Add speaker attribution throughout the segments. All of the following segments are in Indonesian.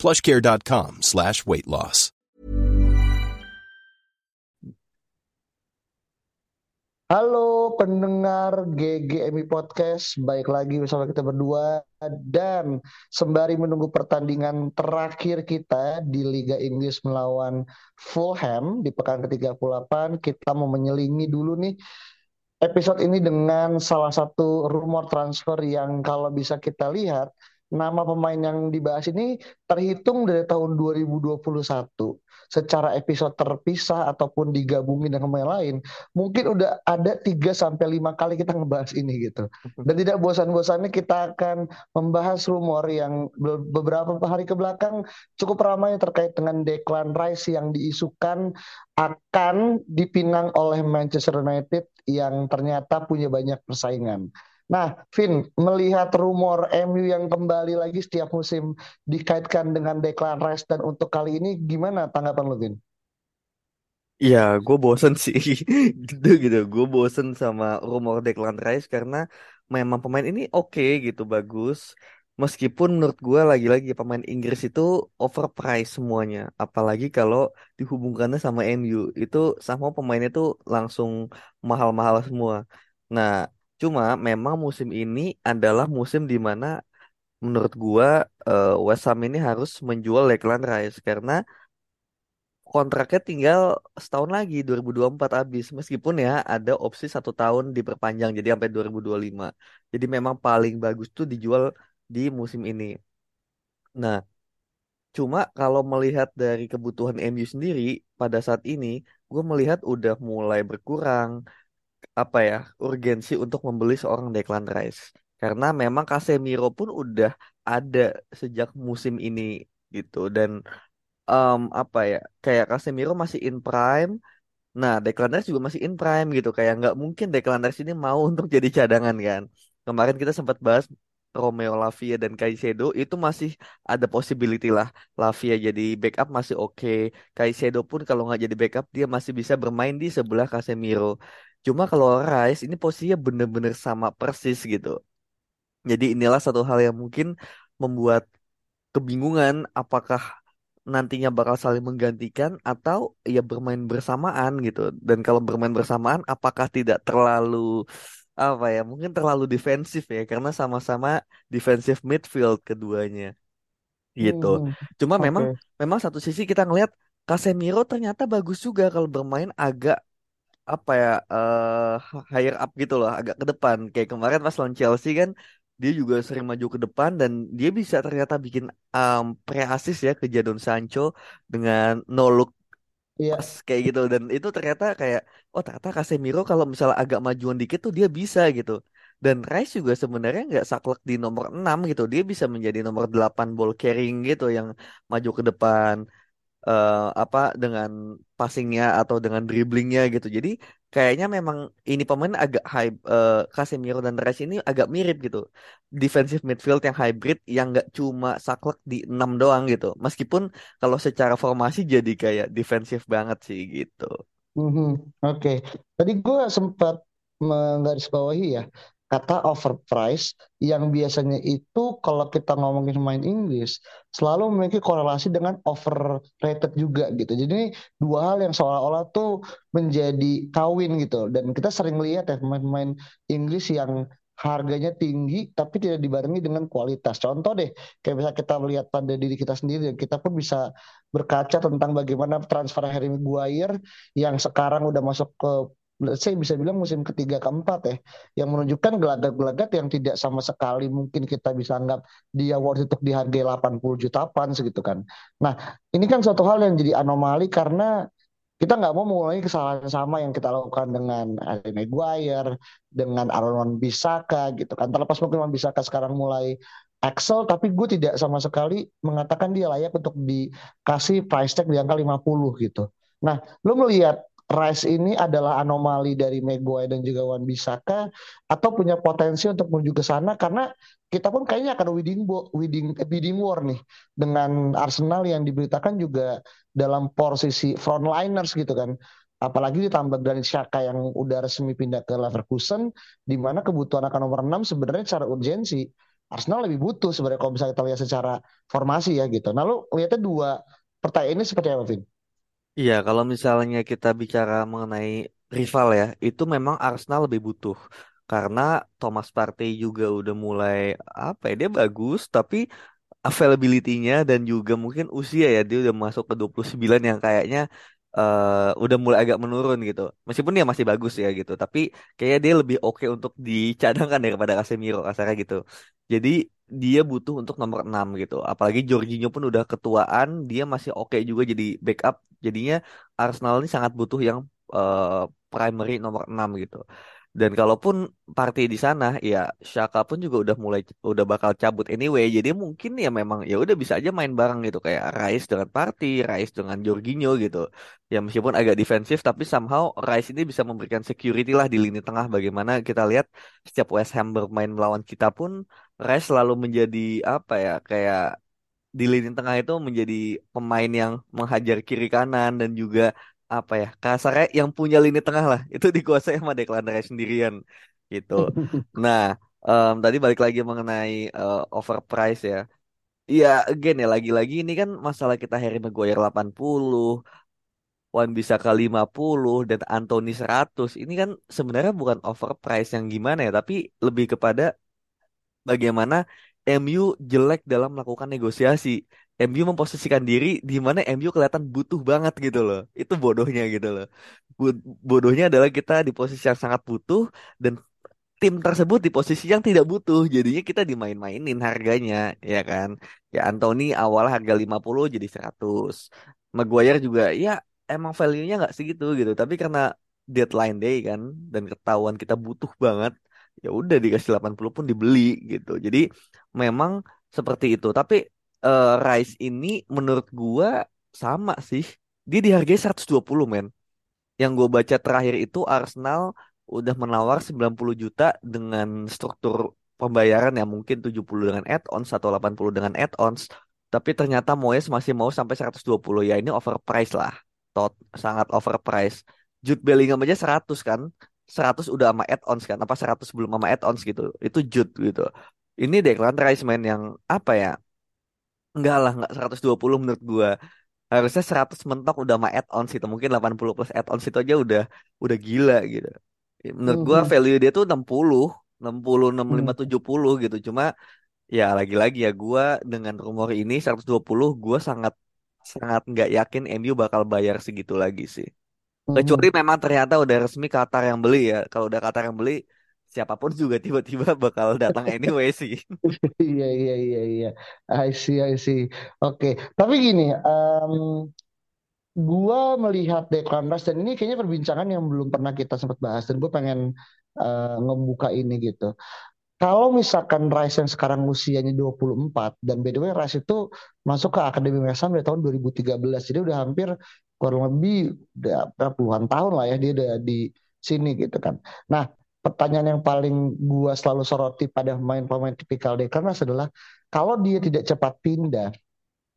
Speaker 1: plushcare.com slash weight loss.
Speaker 2: Halo pendengar GGMI Podcast, baik lagi bersama kita berdua dan sembari menunggu pertandingan terakhir kita di Liga Inggris melawan Fulham di pekan ke-38, kita mau menyelingi dulu nih episode ini dengan salah satu rumor transfer yang kalau bisa kita lihat nama pemain yang dibahas ini terhitung dari tahun 2021 secara episode terpisah ataupun digabungin dengan pemain lain, mungkin udah ada 3 sampai lima kali kita ngebahas ini gitu. Dan tidak bosan-bosannya kita akan membahas rumor yang beberapa hari ke belakang cukup ramai terkait dengan Declan Rice yang diisukan akan dipinang oleh Manchester United yang ternyata punya banyak persaingan. Nah, Vin, melihat rumor MU yang kembali lagi setiap musim dikaitkan dengan Declan Rice dan untuk kali ini gimana tanggapan lu, Vin?
Speaker 3: Ya, gue bosen sih gitu gitu. Gue bosen sama rumor Declan Rice karena memang pemain ini oke okay, gitu, bagus. Meskipun menurut gue lagi-lagi pemain Inggris itu overpriced semuanya. Apalagi kalau dihubungkannya sama MU. Itu sama pemainnya tuh langsung mahal-mahal semua. Nah, Cuma memang musim ini adalah musim di mana menurut gua uh, West Ham ini harus menjual Declan Rice karena kontraknya tinggal setahun lagi 2024 habis. Meskipun ya ada opsi satu tahun diperpanjang jadi sampai 2025 jadi memang paling bagus tuh dijual di musim ini. Nah cuma kalau melihat dari kebutuhan MU sendiri pada saat ini gue melihat udah mulai berkurang apa ya urgensi untuk membeli seorang Declan Rice. Karena memang Casemiro pun udah ada sejak musim ini gitu. Dan um, apa ya kayak Casemiro masih in prime. Nah Declan Rice juga masih in prime gitu. Kayak nggak mungkin Declan Rice ini mau untuk jadi cadangan kan? Kemarin kita sempat bahas Romeo Lavia dan Caicedo. Itu masih ada possibility lah Lavia jadi backup masih oke. Okay. Caicedo pun kalau nggak jadi backup dia masih bisa bermain di sebelah Casemiro Cuma kalau Rice ini posisinya bener-bener sama persis gitu. Jadi inilah satu hal yang mungkin membuat kebingungan apakah nantinya bakal saling menggantikan atau ya bermain bersamaan gitu. Dan kalau bermain bersamaan apakah tidak terlalu apa ya mungkin terlalu defensif ya karena sama-sama defensive midfield keduanya gitu.
Speaker 2: Hmm,
Speaker 3: Cuma memang memang satu sisi kita ngelihat Casemiro ternyata bagus juga kalau bermain agak apa ya eh higher up gitu loh agak ke depan. Kayak kemarin pas lawan Chelsea kan dia juga sering maju ke depan dan dia bisa ternyata bikin um, pre-assist ya ke Jadon Sancho dengan no look
Speaker 2: Iya.
Speaker 3: pas kayak gitu. Dan itu ternyata kayak oh ternyata Casemiro kalau misalnya agak majuan dikit tuh dia bisa gitu. Dan Rice juga sebenarnya nggak saklek di nomor 6 gitu. Dia bisa menjadi nomor 8 ball carrying gitu yang maju ke depan eh, apa dengan passingnya atau dengan dribblingnya gitu. Jadi kayaknya memang ini pemain agak high eh, Casemiro dan Rice ini agak mirip gitu. Defensive midfield yang hybrid yang nggak cuma saklek di 6 doang gitu. Meskipun kalau secara formasi jadi kayak defensif banget sih gitu.
Speaker 2: Mhm, Oke, Tadi gue sempat menggarisbawahi ya kata overpriced yang biasanya itu kalau kita ngomongin main Inggris selalu memiliki korelasi dengan overrated juga gitu. Jadi ini dua hal yang seolah-olah tuh menjadi kawin gitu. Dan kita sering lihat ya pemain-pemain Inggris yang harganya tinggi tapi tidak dibarengi dengan kualitas. Contoh deh, kayak bisa kita melihat pada diri kita sendiri, kita pun bisa berkaca tentang bagaimana transfer Harry Maguire yang sekarang udah masuk ke saya bisa bilang musim ketiga keempat ya yang menunjukkan gelagat-gelagat yang tidak sama sekali mungkin kita bisa anggap dia worth untuk dihargai 80 juta pound segitu kan. Nah, ini kan suatu hal yang jadi anomali karena kita nggak mau mengulangi kesalahan sama yang kita lakukan dengan Harry Maguire, dengan Aaron Wan-Bissaka gitu kan. Terlepas mungkin Wan-Bissaka sekarang mulai Excel tapi gue tidak sama sekali mengatakan dia layak untuk dikasih price tag di angka 50 gitu. Nah, lo melihat Rice ini adalah anomali dari Maguire dan juga Wan Bisaka atau punya potensi untuk menuju ke sana karena kita pun kayaknya akan winning winning bidding war nih dengan Arsenal yang diberitakan juga dalam posisi frontliners gitu kan. Apalagi ditambah Granit Xhaka yang udah resmi pindah ke Leverkusen di mana kebutuhan akan nomor 6 sebenarnya secara urgensi Arsenal lebih butuh sebenarnya kalau misalnya kita lihat secara formasi ya gitu. Nah, lu lihatnya dua pertanyaan ini seperti apa, Vin?
Speaker 3: Iya, kalau misalnya kita bicara mengenai rival ya, itu memang Arsenal lebih butuh. Karena Thomas Partey juga udah mulai apa ya, dia bagus tapi availability-nya dan juga mungkin usia ya, dia udah masuk ke 29 yang kayaknya uh, udah mulai agak menurun gitu. Meskipun dia masih bagus ya gitu, tapi kayaknya dia lebih oke untuk dicadangkan daripada Casemiro kasarnya gitu. Jadi dia butuh untuk nomor 6 gitu. Apalagi Jorginho pun udah ketuaan, dia masih oke juga jadi backup. Jadinya Arsenal ini sangat butuh yang uh, primary nomor 6 gitu. Dan kalaupun party di sana, ya Shaka pun juga udah mulai udah bakal cabut anyway. Jadi mungkin ya memang ya udah bisa aja main bareng gitu kayak Rice dengan Party, Rice dengan Jorginho gitu. Ya meskipun agak defensif tapi somehow Rice ini bisa memberikan security lah di lini tengah. Bagaimana kita lihat setiap West Ham bermain melawan kita pun Rice selalu menjadi apa ya kayak di lini tengah itu menjadi pemain yang menghajar kiri kanan dan juga apa ya kasarnya yang punya lini tengah lah itu dikuasai sama Declan Rice sendirian gitu. Nah um, tadi balik lagi mengenai uh, overprice ya. Iya again ya lagi-lagi ini kan masalah kita Harry Maguire 80 Wan bisa ke 50 dan Anthony 100 ini kan sebenarnya bukan overprice yang gimana ya tapi lebih kepada bagaimana MU jelek dalam melakukan negosiasi. MU memposisikan diri di mana MU kelihatan butuh banget gitu loh. Itu bodohnya gitu loh. Bodohnya adalah kita di posisi yang sangat butuh dan tim tersebut di posisi yang tidak butuh. Jadinya kita dimain-mainin harganya, ya kan? Ya Anthony awal harga 50 jadi 100. Maguire juga ya emang value-nya nggak segitu gitu. Tapi karena deadline day kan dan ketahuan kita butuh banget, ya udah dikasih 80 pun dibeli gitu. Jadi memang seperti itu. Tapi uh, Rice ini menurut gua sama sih. Dia dihargai 120 men. Yang gue baca terakhir itu Arsenal udah menawar 90 juta dengan struktur pembayaran yang mungkin 70 dengan add-ons atau 80 dengan add-ons. Tapi ternyata Moyes masih mau sampai 120. Ya ini overprice lah. Tot sangat overprice. Jude Bellingham aja 100 kan. 100 udah sama add-ons kan. Apa 100 belum sama add-ons gitu. Itu Jude gitu. Ini Declan Rice man yang apa ya? Enggak lah, enggak 120 menurut gua. Harusnya 100 mentok udah sama add-ons gitu. Mungkin 80 plus add-ons itu aja udah udah gila gitu. Menurut gua
Speaker 2: Mhm.
Speaker 3: value dia tuh 60, 60, 65,
Speaker 2: Hmm.
Speaker 3: 70 gitu. Cuma ya lagi-lagi ya gua dengan rumor ini 120 gua sangat sangat nggak yakin MU bakal bayar segitu lagi sih. Kecuali
Speaker 2: Mhm.
Speaker 3: memang ternyata udah resmi Qatar yang beli ya. Kalau udah Qatar yang beli siapa pun juga tiba-tiba bakal datang anyway sih.
Speaker 2: Iya, iya, iya, iya. I see, I see. Oke, tapi gini, em, gua melihat Declan Rice dan ini kayaknya perbincangan yang belum pernah kita sempat bahas dan gue pengen eh, ngebuka ini gitu. Kalau misalkan Rice yang sekarang usianya 24 dan by the way Rice itu masuk ke Akademi West Ham dari tahun 2013 jadi udah hampir kurang lebih udah puluhan tahun lah ya dia udah di sini gitu kan. Nah pertanyaan yang paling gua selalu soroti pada pemain-pemain tipikal Rice adalah kalau dia tidak cepat pindah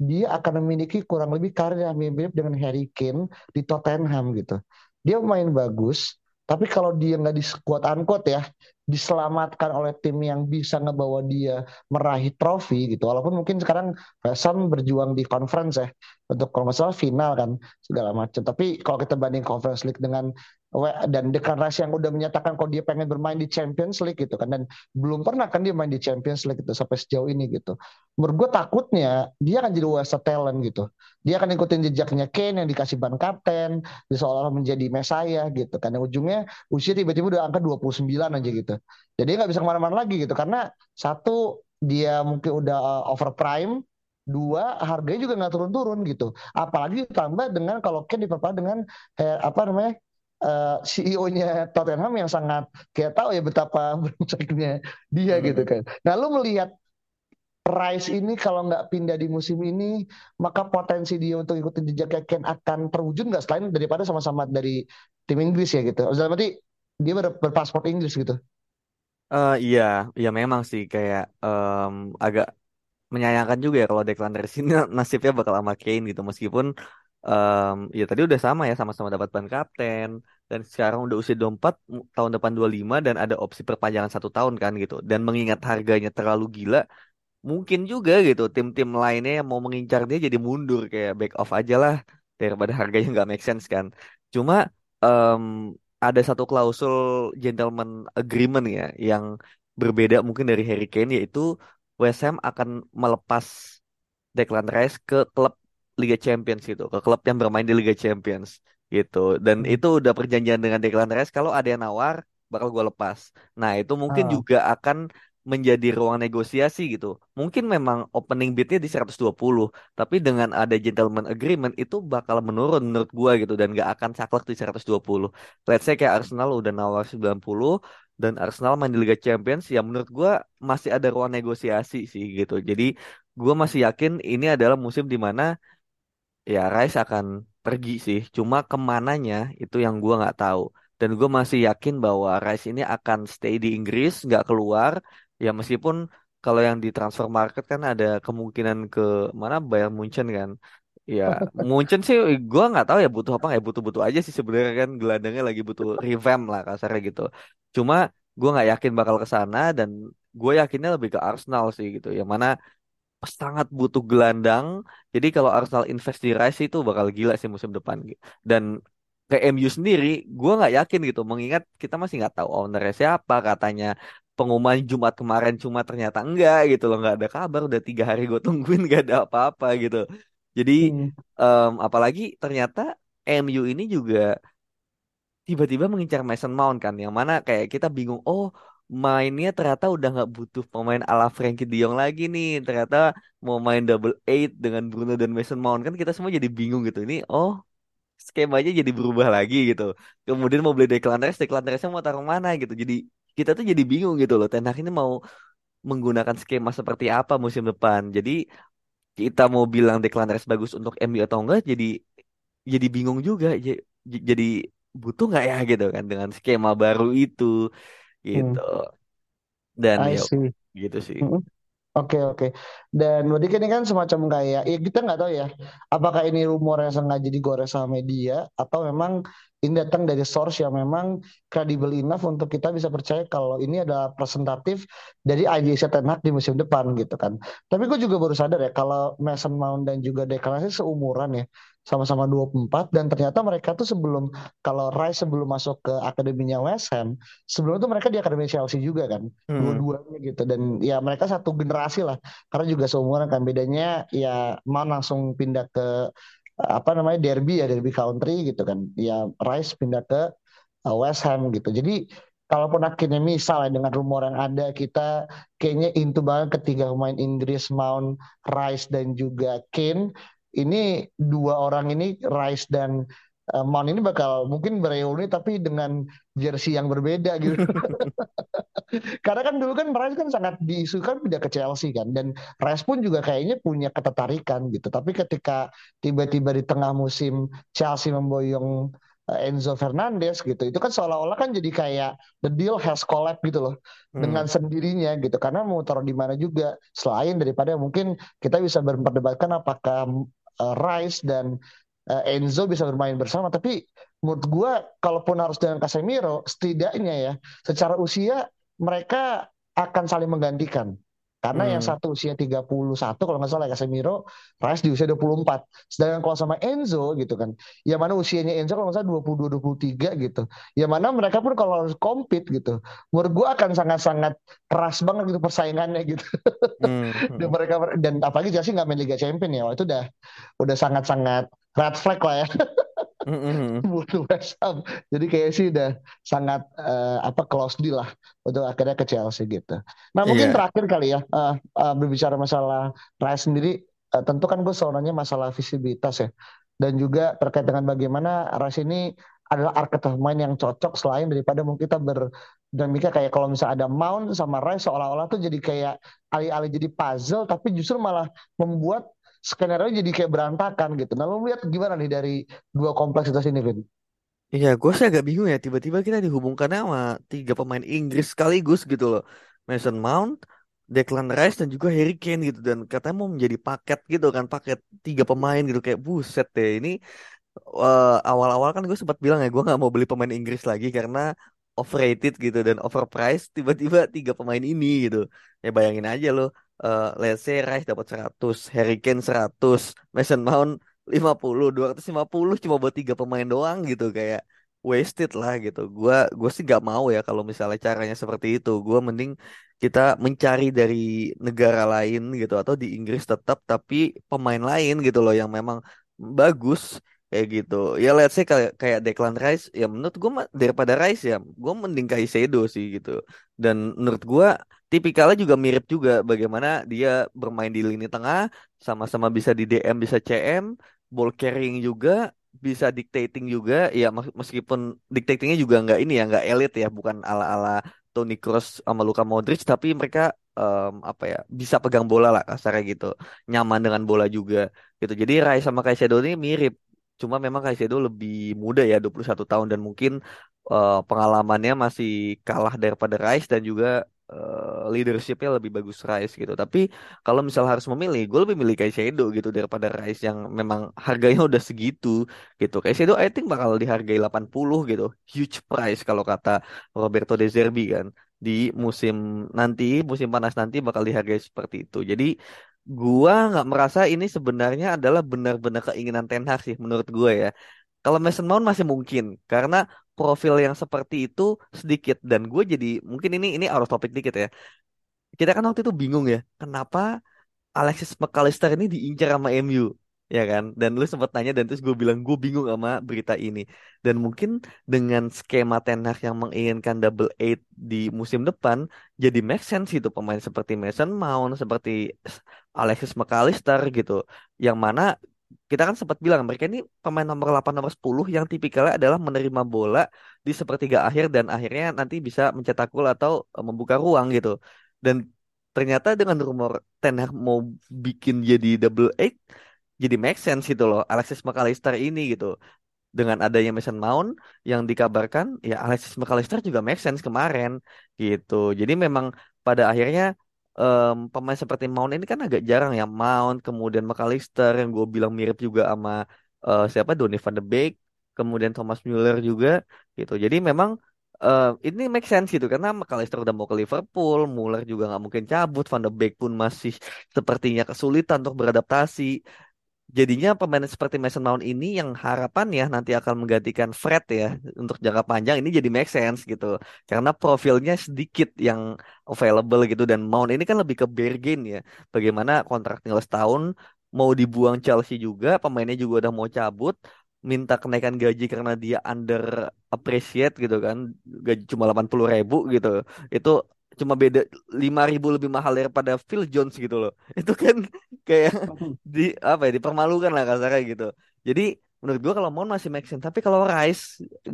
Speaker 2: dia akan memiliki kurang lebih karir yang mirip dengan Harry Kane di Tottenham gitu. Dia main bagus, tapi kalau dia nggak di quote unquote ya diselamatkan oleh tim yang bisa ngebawa dia meraih trofi gitu. Walaupun mungkin sekarang Sam berjuang di conference ya untuk kalau masalah final kan segala macam. Tapi kalau kita banding conference league dengan dan Rice yang udah menyatakan kalau dia pengen bermain di Champions League gitu kan dan belum pernah kan dia main di Champions League gitu sampai sejauh ini gitu. Menurut gue takutnya dia akan jadi waste talent gitu. Dia akan ikutin jejaknya Kane yang dikasih ban kapten, dia menjadi Messiah gitu. Karena ujungnya usia tiba-tiba udah angka 29 aja gitu. Jadi nggak bisa ke mana-mana lagi gitu. Karena satu dia mungkin udah uh, over prime, dua harganya juga nggak turun-turun gitu. Apalagi ditambah dengan kalau Kane diperparah dengan eh, apa namanya uh, CEO-nya Tottenham yang sangat kayak tahu ya betapa beruntuknya dia gitu kan. Nah lu melihat Rice ini kalau nggak pindah di musim ini, maka potensi dia untuk ikutin jejaknya Ken akan terwujud nggak selain daripada sama-sama dari tim Inggris ya gitu. Dalam berarti dia ber berpaspor Inggris gitu.
Speaker 3: Eh iya, iya memang sih kayak em, agak menyayangkan juga ya kalau Declan Rice ini nasibnya bakal sama Kane gitu meskipun em, ya tadi udah sama ya sama-sama dapat ban kapten. Dan sekarang udah usia 24 m- tahun depan 25 dan ada opsi perpanjangan satu tahun kan gitu. Dan mengingat harganya terlalu gila mungkin juga gitu tim-tim lainnya yang mau mengincar dia jadi mundur kayak back off aja lah daripada harganya nggak make sense kan. Cuma em, ada satu klausul gentleman agreement ya yang berbeda mungkin dari Harry Kane yaitu West Ham akan melepas Declan Rice ke klub Liga Champions gitu, ke klub yang bermain di Liga Champions gitu. Dan
Speaker 2: Hmm.
Speaker 3: itu udah perjanjian dengan Declan Rice kalau ada yang nawar bakal gue lepas. Nah, itu mungkin
Speaker 2: Ah,
Speaker 3: juga akan menjadi ruang negosiasi gitu. Mungkin memang opening bidnya di 120, tapi dengan ada gentleman agreement itu bakal menurun menurut gua gitu dan gak akan saklek di 120. Let's say kayak Arsenal udah nawar 90 dan Arsenal main di Liga Champions ya menurut gua masih ada ruang negosiasi sih gitu. Jadi gua masih yakin ini adalah musim di mana ya Rice akan pergi sih. Cuma ke mananya itu yang gua nggak tahu. Dan gue masih yakin bahwa Rice ini akan stay di Inggris, nggak keluar. Ya meskipun kalau yang di transfer market kan ada kemungkinan ke mana Bayern Munchen kan. Ya Munchen sih gue nggak tahu ya butuh apa ya butuh-butuh aja sih sebenarnya kan gelandangnya lagi butuh revamp lah kasarnya gitu. Cuma gue nggak yakin bakal ke sana dan gue yakinnya lebih ke Arsenal sih gitu. Yang mana sangat butuh gelandang. Jadi kalau Arsenal invest di Rice itu bakal gila sih musim depan. Dan ke MU sendiri, gue nggak yakin gitu. Mengingat kita masih nggak tahu ownernya siapa. Katanya pengumuman Jumat kemarin cuma ternyata enggak gitu loh. Nggak ada kabar. Udah tiga hari gue tungguin nggak ada apa-apa gitu. Jadi
Speaker 2: hmm.
Speaker 3: em, apalagi ternyata MU ini juga tiba-tiba mengincar Mason Mount kan yang mana kayak kita bingung oh mainnya ternyata udah nggak butuh pemain ala Frankie De Jong lagi nih. Ternyata mau main double eight dengan Bruno dan Mason Mount kan kita semua jadi bingung gitu. Ini oh skemanya jadi berubah lagi gitu. Kemudian mau beli Declan Rice Declan Rice mau taruh mana gitu. Jadi kita tuh jadi bingung gitu loh. Ten ini mau menggunakan skema seperti apa musim depan. Jadi kita mau bilang Declan Rice bagus untuk MU atau enggak jadi jadi bingung juga. Jadi butuh nggak ya gitu kan dengan skema baru itu. Gitu dan
Speaker 2: I
Speaker 3: ya
Speaker 2: see.
Speaker 3: gitu sih
Speaker 2: Hmm. Oke oke. Dan kan ini kan semacam kayak ya kita nggak tahu ya apakah ini rumor yang sengaja digoreng sama media atau memang ini datang dari source yang memang credible enough untuk kita bisa percaya kalau ini adalah presentatif dari IDC Ten Hag di musim depan gitu kan. Tapi gue juga baru sadar ya kalau Mason Mount dan juga Declan Rice seumuran ya sama-sama 24 dan ternyata mereka tuh sebelum kalau Rice sebelum masuk ke akademinya West Ham sebelum itu mereka di akademi Chelsea juga kan
Speaker 3: Hmm.
Speaker 2: dua-duanya gitu dan ya mereka satu generasi lah karena juga seumuran kan bedanya ya Man langsung pindah ke apa namanya Derby ya Derby Country gitu kan. Ya Rice pindah ke eh, West Ham gitu. Jadi kalaupun akhirnya misalnya dengan rumor yang ada kita kayaknya into banget ketiga pemain Inggris Mount Rice dan juga Kane ini dua orang ini Rice dan eh, Mount ini bakal mungkin bereuni tapi dengan jersey yang berbeda gitu karena kan dulu kan Rice kan sangat diisukan pindah ke Chelsea kan dan Rice pun juga kayaknya punya ketertarikan gitu. Tapi ketika tiba-tiba di tengah musim Chelsea memboyong eh, Enzo Fernandez gitu, itu kan seolah-olah kan jadi kayak the deal has collapsed gitu loh
Speaker 3: Hmm.
Speaker 2: dengan sendirinya gitu. Karena mau taruh di mana juga selain daripada mungkin kita bisa memperdebatkan apakah eh, Rice dan eh, Enzo bisa bermain bersama, tapi menurut gua kalaupun harus dengan Casemiro setidaknya ya secara usia mereka akan saling menggantikan. Karena yang
Speaker 3: Hmm.
Speaker 2: satu usia 31 kalau nggak salah Casemiro, Rice di usia 24. Sedangkan kalau sama Enzo gitu kan, yang mana usianya Enzo kalau nggak salah 22 23 gitu. Yang mana mereka pun kalau harus compete gitu, menurut gua akan sangat-sangat keras banget gitu persaingannya gitu.
Speaker 3: Hmm.
Speaker 2: Dan mereka dan apalagi Chelsea nggak main Liga Champion ya, Wah, itu udah udah sangat-sangat red flag lah ya
Speaker 3: Hmm. Hmm.
Speaker 2: West Ham. Jadi kayak sih udah sangat eh, apa close deal lah untuk akhirnya ke Chelsea gitu. Nah mungkin
Speaker 3: Iya.
Speaker 2: terakhir kali ya eh, eh, berbicara masalah Rice sendiri, eh, tentu kan gue selalu nanya masalah visibilitas ya, dan juga terkait dengan bagaimana Rice ini adalah archetype pemain yang cocok selain daripada mungkin kita ber dinamika kayak kalau misalnya ada Mount sama Rice seolah-olah tuh jadi kayak alih-alih jadi puzzle tapi justru malah membuat skenario jadi kayak berantakan gitu. Nah, lu lihat gimana nih dari dua kompleksitas ini, Vin?
Speaker 3: Iya, gue sih agak bingung ya. Tiba-tiba kita dihubungkannya sama tiga pemain Inggris sekaligus gitu loh. Mason Mount, Declan Rice dan juga Harry Kane gitu. Dan katanya mau menjadi paket gitu kan, paket tiga pemain gitu kayak buset deh. Ini uh, awal-awal kan gue sempat bilang ya gue nggak mau beli pemain Inggris lagi karena overrated gitu dan overpriced tiba-tiba tiga pemain ini gitu ya bayangin aja lo uh, let's say Rice dapat 100 Harry Kane 100 Mason Mount 50 250 cuma buat tiga pemain doang gitu kayak wasted lah gitu. Gue gue sih nggak mau ya kalau misalnya caranya seperti itu. Gue mending kita mencari dari negara lain gitu atau di Inggris tetap tapi pemain lain gitu loh yang memang bagus kayak gitu. Ya let's say kayak kayak Declan Rice ya menurut gue daripada Rice ya gue mending Caicedo sih gitu. Dan menurut gue tipikalnya juga mirip juga bagaimana dia bermain di lini tengah sama-sama bisa di DM bisa CM ball carrying juga bisa dictating juga. Ya meskipun dictatingnya juga nggak ini ya nggak elit ya bukan ala-ala Toni Kroos sama Luka Modric tapi mereka um, apa ya bisa pegang bola lah kasarnya gitu. Nyaman dengan bola juga gitu. Jadi Rice sama Caicedo ini mirip Cuma memang Caicedo lebih muda ya 21 tahun dan mungkin uh, pengalamannya masih kalah daripada Rice dan juga uh, leadershipnya lebih bagus Rice gitu. Tapi kalau misal harus memilih, gue lebih milih Caicedo gitu daripada Rice yang memang harganya udah segitu gitu. Caicedo I think bakal dihargai 80 gitu. Huge price kalau kata Roberto De Zerbi kan. Di musim nanti, musim panas nanti bakal dihargai seperti itu. Jadi Gua nggak merasa ini sebenarnya adalah benar-benar keinginan Ten Hag sih menurut gue ya. Kalau Mason Mount masih mungkin karena profil yang seperti itu sedikit dan gue jadi mungkin ini ini out of topic dikit ya. Kita kan waktu itu bingung ya, kenapa Alexis McAllister ini diincar sama MU ya kan? Dan lu sempat tanya dan terus gue bilang gue bingung sama berita ini. Dan mungkin dengan skema Ten Hag yang menginginkan double eight di musim depan jadi make sense itu pemain seperti Mason Mount seperti Alexis McAllister gitu. Yang mana kita kan sempat bilang mereka ini pemain nomor 8 nomor 10 yang tipikalnya adalah menerima bola di sepertiga akhir dan akhirnya nanti bisa mencetak gol atau eh, membuka ruang gitu. Dan ternyata dengan rumor Ten Hag mau bikin jadi double eight jadi make sense gitu loh Alexis McAllister ini gitu. Dengan adanya Mason Mount yang dikabarkan ya Alexis McAllister juga make sense kemarin gitu. Jadi memang pada akhirnya um, pemain seperti Mount ini kan agak jarang ya. Mount kemudian McAllister yang gue bilang mirip juga sama uh, siapa? Donny van de Beek kemudian Thomas Muller juga gitu. Jadi memang uh, ini make sense gitu. Karena McAllister udah mau ke Liverpool Muller juga nggak mungkin cabut Van de Beek pun masih sepertinya kesulitan untuk beradaptasi jadinya pemain seperti Mason Mount ini yang harapan ya nanti akan menggantikan Fred ya untuk jangka panjang ini jadi make sense gitu. Karena profilnya sedikit yang available gitu dan Mount ini kan lebih ke bargain ya. Bagaimana kontrak tinggal setahun mau dibuang Chelsea juga pemainnya juga udah mau cabut minta kenaikan gaji karena dia under appreciate gitu kan gaji cuma 80 ribu gitu. Itu cuma beda lima ribu lebih mahal daripada Phil Jones gitu loh. Itu kan kayak di apa ya dipermalukan lah kasarnya gitu. Jadi menurut gue kalau mau masih make sense. Tapi kalau Rice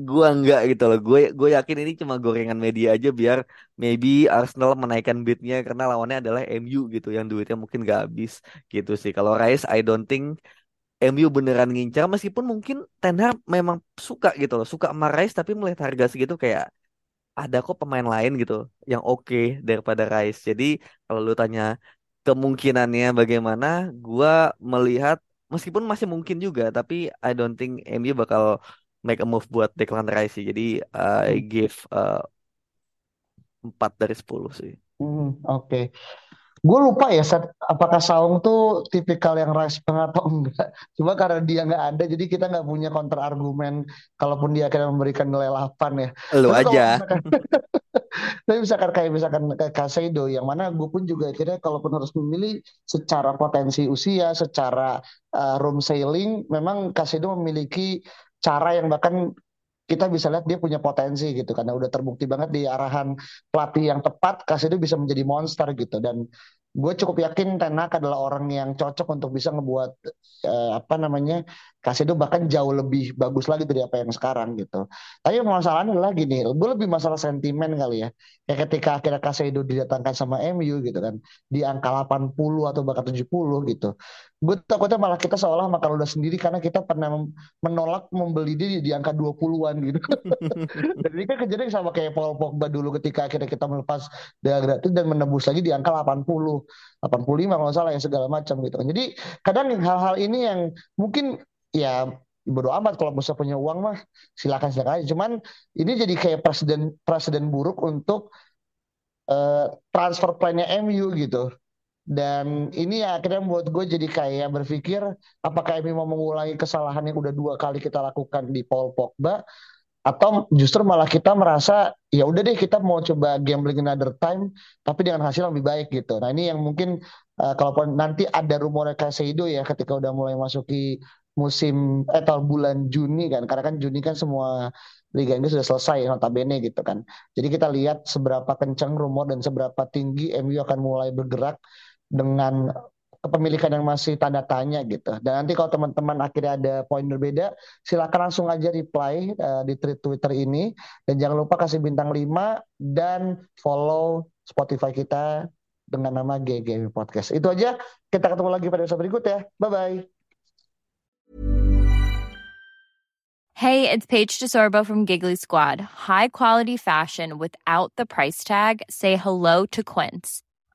Speaker 3: gue enggak gitu loh. Gue gue yakin ini cuma gorengan media aja biar maybe Arsenal menaikkan bidnya karena lawannya adalah MU gitu yang duitnya mungkin gak habis gitu sih. Kalau Rice I don't think MU beneran ngincar. Meskipun mungkin Ten Hag memang suka gitu loh. Suka sama Rice tapi melihat harga segitu kayak ada kok pemain lain gitu yang oke okay daripada Rice. Jadi kalau lu tanya kemungkinannya bagaimana, gua melihat meskipun masih mungkin juga, tapi I don't think MU bakal make a move buat Declan Rice sih. Jadi uh, I give uh, 4 dari 10 sih.
Speaker 2: Hmm, oke. Okay. Gue lupa ya, set, apakah Saung tuh tipikal yang banget atau enggak. Cuma karena dia nggak ada, jadi kita nggak punya counter argumen. Kalaupun dia akan memberikan nilai 8 ya.
Speaker 3: Lu aja.
Speaker 2: Misalkan, tapi misalkan kayak misalkan kayak Kaseido, yang mana gue pun juga akhirnya kalaupun harus memilih secara potensi usia, secara uh, room sailing, memang Kaseido memiliki cara yang bahkan kita bisa lihat dia punya potensi gitu karena udah terbukti banget di arahan pelatih yang tepat kasih itu bisa menjadi monster gitu. Dan gue cukup yakin Tenak adalah orang yang cocok untuk bisa ngebuat uh, apa namanya Kasedo bahkan jauh lebih bagus lagi dari apa yang sekarang gitu. Tapi masalahnya adalah gini, gue lebih masalah sentimen kali ya. Kayak ketika akhirnya Kasedo didatangkan sama MU gitu kan, di angka 80 atau bahkan 70 gitu. Gue takutnya malah kita seolah makan udah sendiri karena kita pernah menolak membeli dia di angka 20-an gitu. dan ini kan kejadian sama kayak Paul Pogba dulu ketika akhirnya kita melepas dia gratis dan menebus lagi di angka 80, 85 kalau salah ya segala macam gitu. Jadi kadang hal-hal ini yang mungkin ya bodo amat kalau bisa punya uang mah silakan silakan aja. Cuman ini jadi kayak presiden presiden buruk untuk uh, transfer plannya MU gitu. Dan ini ya akhirnya membuat gue jadi kayak berpikir apakah MU mau mengulangi kesalahan yang udah dua kali kita lakukan di Paul Pogba atau justru malah kita merasa ya udah deh kita mau coba gambling another time tapi dengan hasil yang lebih baik gitu. Nah ini yang mungkin uh, kalaupun nanti ada rumornya Casado ya ketika udah mulai masuki musim eh tahun bulan Juni kan karena kan Juni kan semua Liga Inggris sudah selesai notabene gitu kan. Jadi kita lihat seberapa kencang rumor dan seberapa tinggi MU akan mulai bergerak dengan kepemilikan yang masih tanda tanya gitu. Dan nanti kalau teman-teman akhirnya ada poin berbeda, silakan langsung aja reply uh, di tweet Twitter ini dan jangan lupa kasih bintang 5 dan follow Spotify kita dengan nama GGM Podcast. Itu aja. Kita ketemu lagi pada episode berikut ya. Bye bye.
Speaker 4: Hey, it's Paige DeSorbo from Giggly Squad. High quality fashion without the price tag. Say hello to Quince.